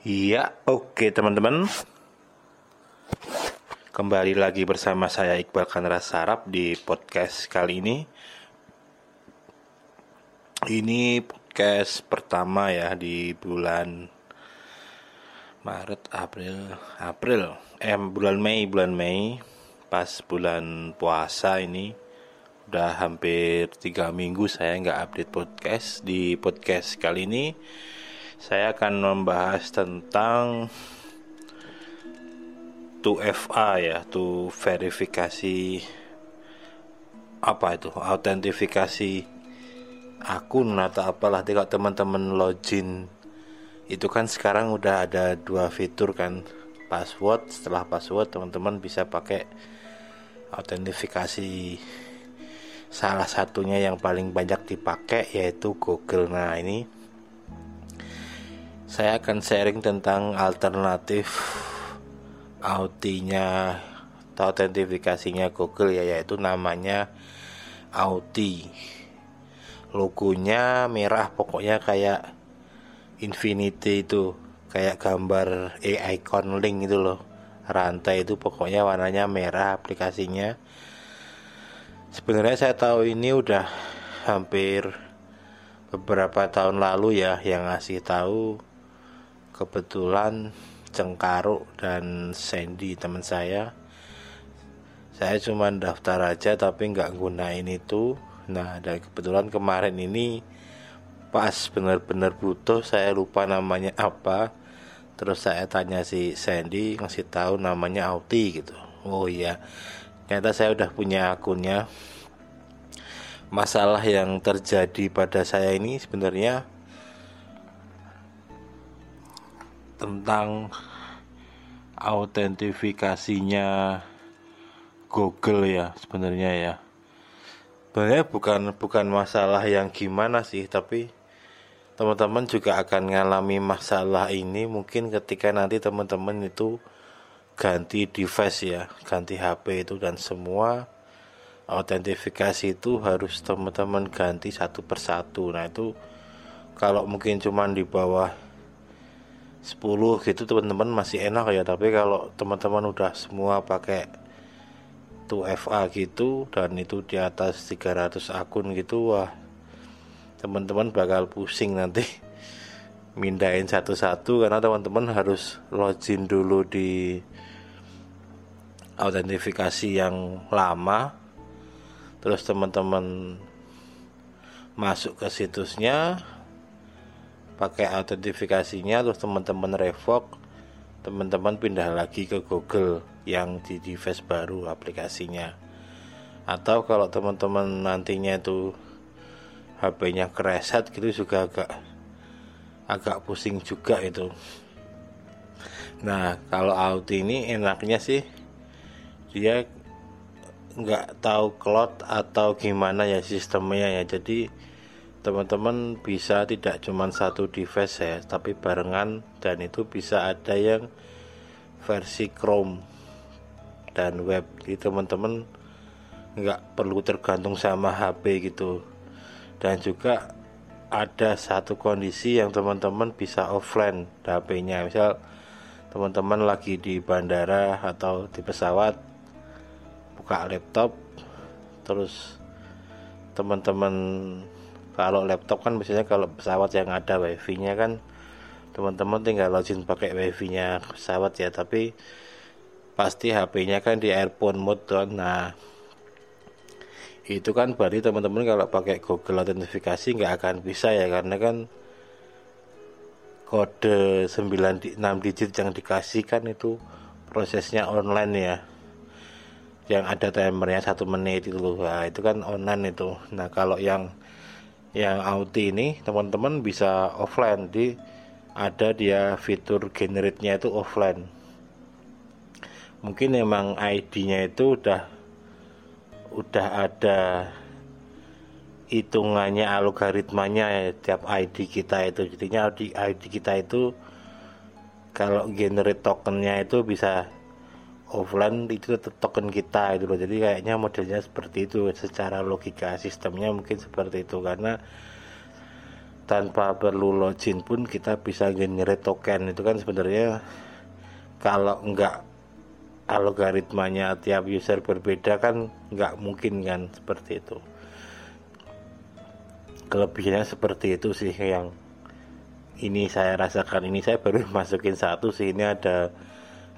Iya, oke teman-teman. Kembali lagi bersama saya Iqbal Kanra Sarap di podcast kali ini. Ini podcast pertama ya di bulan Maret, April, April, eh bulan Mei, bulan Mei, pas bulan puasa ini udah hampir tiga minggu saya nggak update podcast di podcast kali ini saya akan membahas tentang 2FA ya, to verifikasi apa itu, autentifikasi akun atau apalah. Kalau teman-teman login itu kan sekarang udah ada dua fitur kan password. Setelah password teman-teman bisa pakai autentifikasi. Salah satunya yang paling banyak dipakai yaitu Google. Nah ini saya akan sharing tentang alternatif Autinya atau autentifikasinya Google ya yaitu namanya Auti logonya merah pokoknya kayak Infinity itu kayak gambar AI icon link itu loh. Rantai itu pokoknya warnanya merah aplikasinya. Sebenarnya saya tahu ini udah hampir beberapa tahun lalu ya yang ngasih tahu kebetulan Cengkaruk dan Sandy teman saya saya cuma daftar aja tapi nggak gunain itu. Nah dan kebetulan kemarin ini pas benar-benar butuh saya lupa namanya apa. Terus saya tanya si Sandy ngasih tahu namanya Auti gitu. Oh iya ternyata saya udah punya akunnya. Masalah yang terjadi pada saya ini sebenarnya tentang autentifikasinya Google ya sebenarnya ya. Sebenarnya bukan bukan masalah yang gimana sih tapi teman-teman juga akan mengalami masalah ini mungkin ketika nanti teman-teman itu ganti device ya ganti HP itu dan semua autentifikasi itu harus teman-teman ganti satu persatu. Nah itu kalau mungkin cuman di bawah 10 gitu teman-teman masih enak ya. Tapi kalau teman-teman udah semua pakai 2FA gitu dan itu di atas 300 akun gitu wah teman-teman bakal pusing nanti. Mindahin satu-satu karena teman-teman harus login dulu di autentifikasi yang lama. Terus teman-teman masuk ke situsnya pakai autentifikasinya terus teman-teman revoke teman-teman pindah lagi ke Google yang di device baru aplikasinya. Atau kalau teman-teman nantinya itu HP-nya kereset gitu juga agak agak pusing juga itu. Nah kalau Audi ini enaknya sih dia nggak tahu cloud atau gimana ya sistemnya ya. Jadi teman-teman bisa tidak cuma satu device ya tapi barengan dan itu bisa ada yang versi Chrome dan web. Jadi teman-teman nggak perlu tergantung sama HP gitu. Dan juga ada satu kondisi yang teman-teman bisa offline HP-nya misal teman-teman lagi di bandara atau di pesawat buka laptop terus teman-teman kalau laptop kan biasanya kalau pesawat yang ada wifi nya kan teman-teman tinggal login pakai wifi nya pesawat ya tapi pasti HP nya kan di airphone mode tuh. Nah itu kan berarti teman-teman kalau pakai Google autentifikasi nggak akan bisa ya karena kan kode 9 6 digit yang dikasih kan itu prosesnya online ya. Yang ada timernya satu menit itu loh. Nah, itu kan online itu. Nah kalau yang yang Audi ini teman-teman bisa offline. Di ada dia fitur generate-nya itu offline. Mungkin emang ID-nya itu udah udah ada hitungannya algoritmanya ya, tiap ID kita itu. Jadinya ID kita itu kalau generate tokennya itu bisa offline itu token kita itu loh. Jadi kayaknya modelnya seperti itu. Secara logika sistemnya mungkin seperti itu. Karena tanpa perlu login pun kita bisa generate token. Itu kan sebenarnya kalau enggak algoritmanya tiap user berbeda kan nggak mungkin kan seperti itu. Kelebihannya seperti itu sih yang ini saya rasakan. Ini saya baru masukin satu sih. Ini ada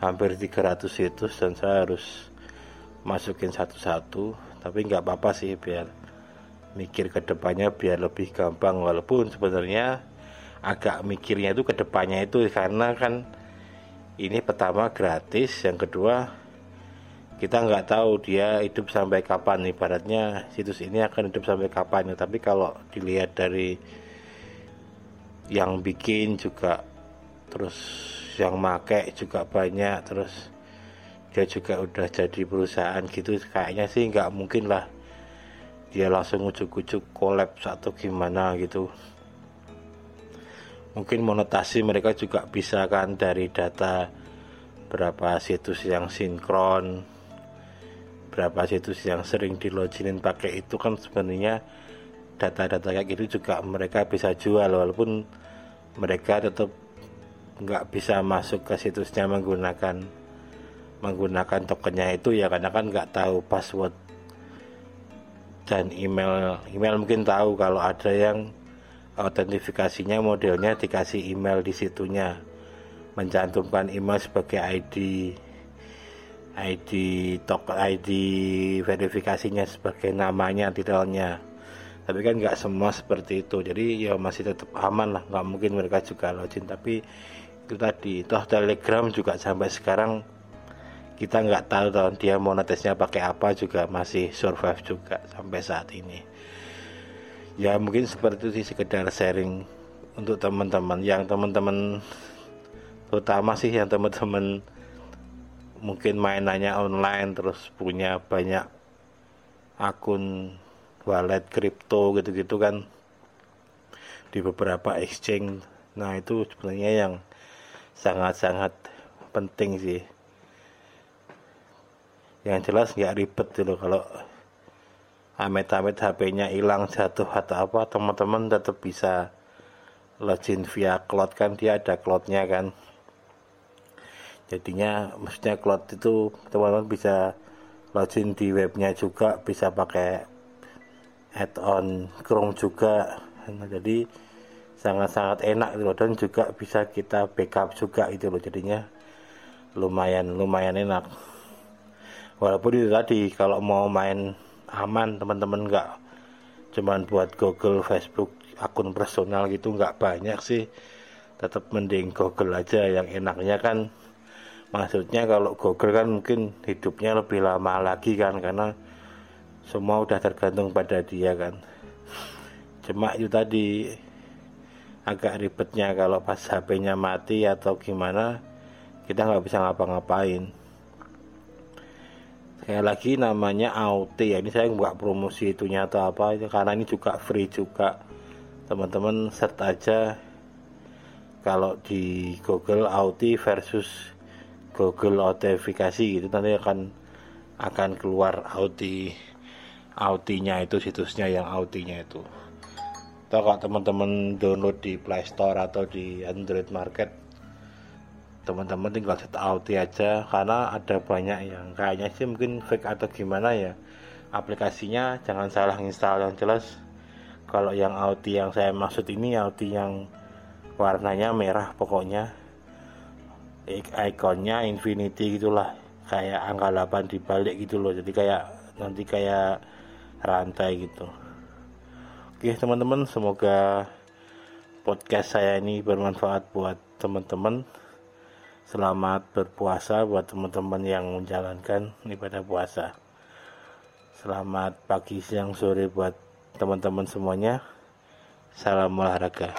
hampir 300 situs dan saya harus masukin satu-satu. Tapi nggak apa-apa sih biar mikir ke depannya biar lebih gampang. Walaupun sebenarnya agak mikirnya itu ke depannya itu karena kan ini pertama gratis yang kedua kita nggak tahu dia hidup sampai kapan. Ibaratnya situs ini akan hidup sampai kapan. Tapi kalau dilihat dari yang bikin juga terus yang make juga banyak terus dia juga udah jadi perusahaan gitu. Kayaknya sih nggak mungkin lah dia langsung ujuk-ujuk collab atau gimana gitu. Mungkin monetasi mereka juga bisa kan dari data berapa situs yang sinkron berapa situs yang sering diloginin pakai itu kan sebenarnya data-data kayak gitu juga mereka bisa jual walaupun mereka tetap nggak bisa masuk ke situsnya menggunakan menggunakan tokennya itu ya karena kan nggak tahu password dan email email mungkin tahu kalau ada yang autentifikasinya modelnya dikasih email di situnya mencantumkan email sebagai ID ID token ID verifikasinya sebagai namanya titelnya tapi kan nggak semua seperti itu. Jadi ya masih tetap aman lah. Nggak mungkin mereka juga login. Tapi itu tadi. Toh telegram juga sampai sekarang kita nggak tahu tahun dia monetesnya pakai apa juga masih survive juga sampai saat ini. Ya mungkin seperti itu sih sekedar sharing untuk teman-teman. Yang teman-teman terutama sih yang teman-teman mungkin mainannya online terus punya banyak akun wallet kripto gitu-gitu kan di beberapa exchange. Nah itu sebenarnya yang sangat-sangat penting sih. Yang jelas nggak ribet gitu kalau amit-amit HP-nya hilang jatuh atau apa teman-teman tetap bisa login via cloud kan dia ada cloudnya kan. Jadinya maksudnya cloud itu teman-teman bisa login di webnya juga bisa pakai add-on Chrome juga. Nah, jadi sangat-sangat enak gitu dan juga bisa kita backup juga itu loh. Jadinya lumayan lumayan enak. Walaupun itu tadi kalau mau main aman teman-teman nggak cuman buat Google Facebook akun personal gitu nggak banyak sih. Tetap mending Google aja yang enaknya kan. Maksudnya kalau Google kan mungkin hidupnya lebih lama lagi kan karena semua udah tergantung pada dia kan. Cuma itu tadi agak ribetnya kalau pas HP-nya mati atau gimana kita nggak bisa ngapa-ngapain. Sekali lagi namanya AOT ya ini saya nggak promosi itunya atau apa karena ini juga free juga. Teman-teman search aja kalau di Google AOT versus Google autentifikasi gitu nanti akan akan keluar AOT AOT-nya itu situsnya yang AOT-nya itu. Atau kalau teman-teman download di Play Store atau di Android Market teman-teman tinggal set Audi aja karena ada banyak yang kayaknya sih mungkin fake atau gimana ya. Aplikasinya jangan salah install yang jelas. Kalau yang Audi yang saya maksud ini Audi yang warnanya merah pokoknya ikonnya infinity gitulah. Kayak angka 8 dibalik gitu loh. Jadi kayak nanti kayak rantai gitu oke teman-teman semoga podcast saya ini bermanfaat buat teman-teman Selamat berpuasa buat teman-teman yang menjalankan ibadah puasa. Selamat pagi, siang, sore buat teman-teman semuanya. Salam olahraga.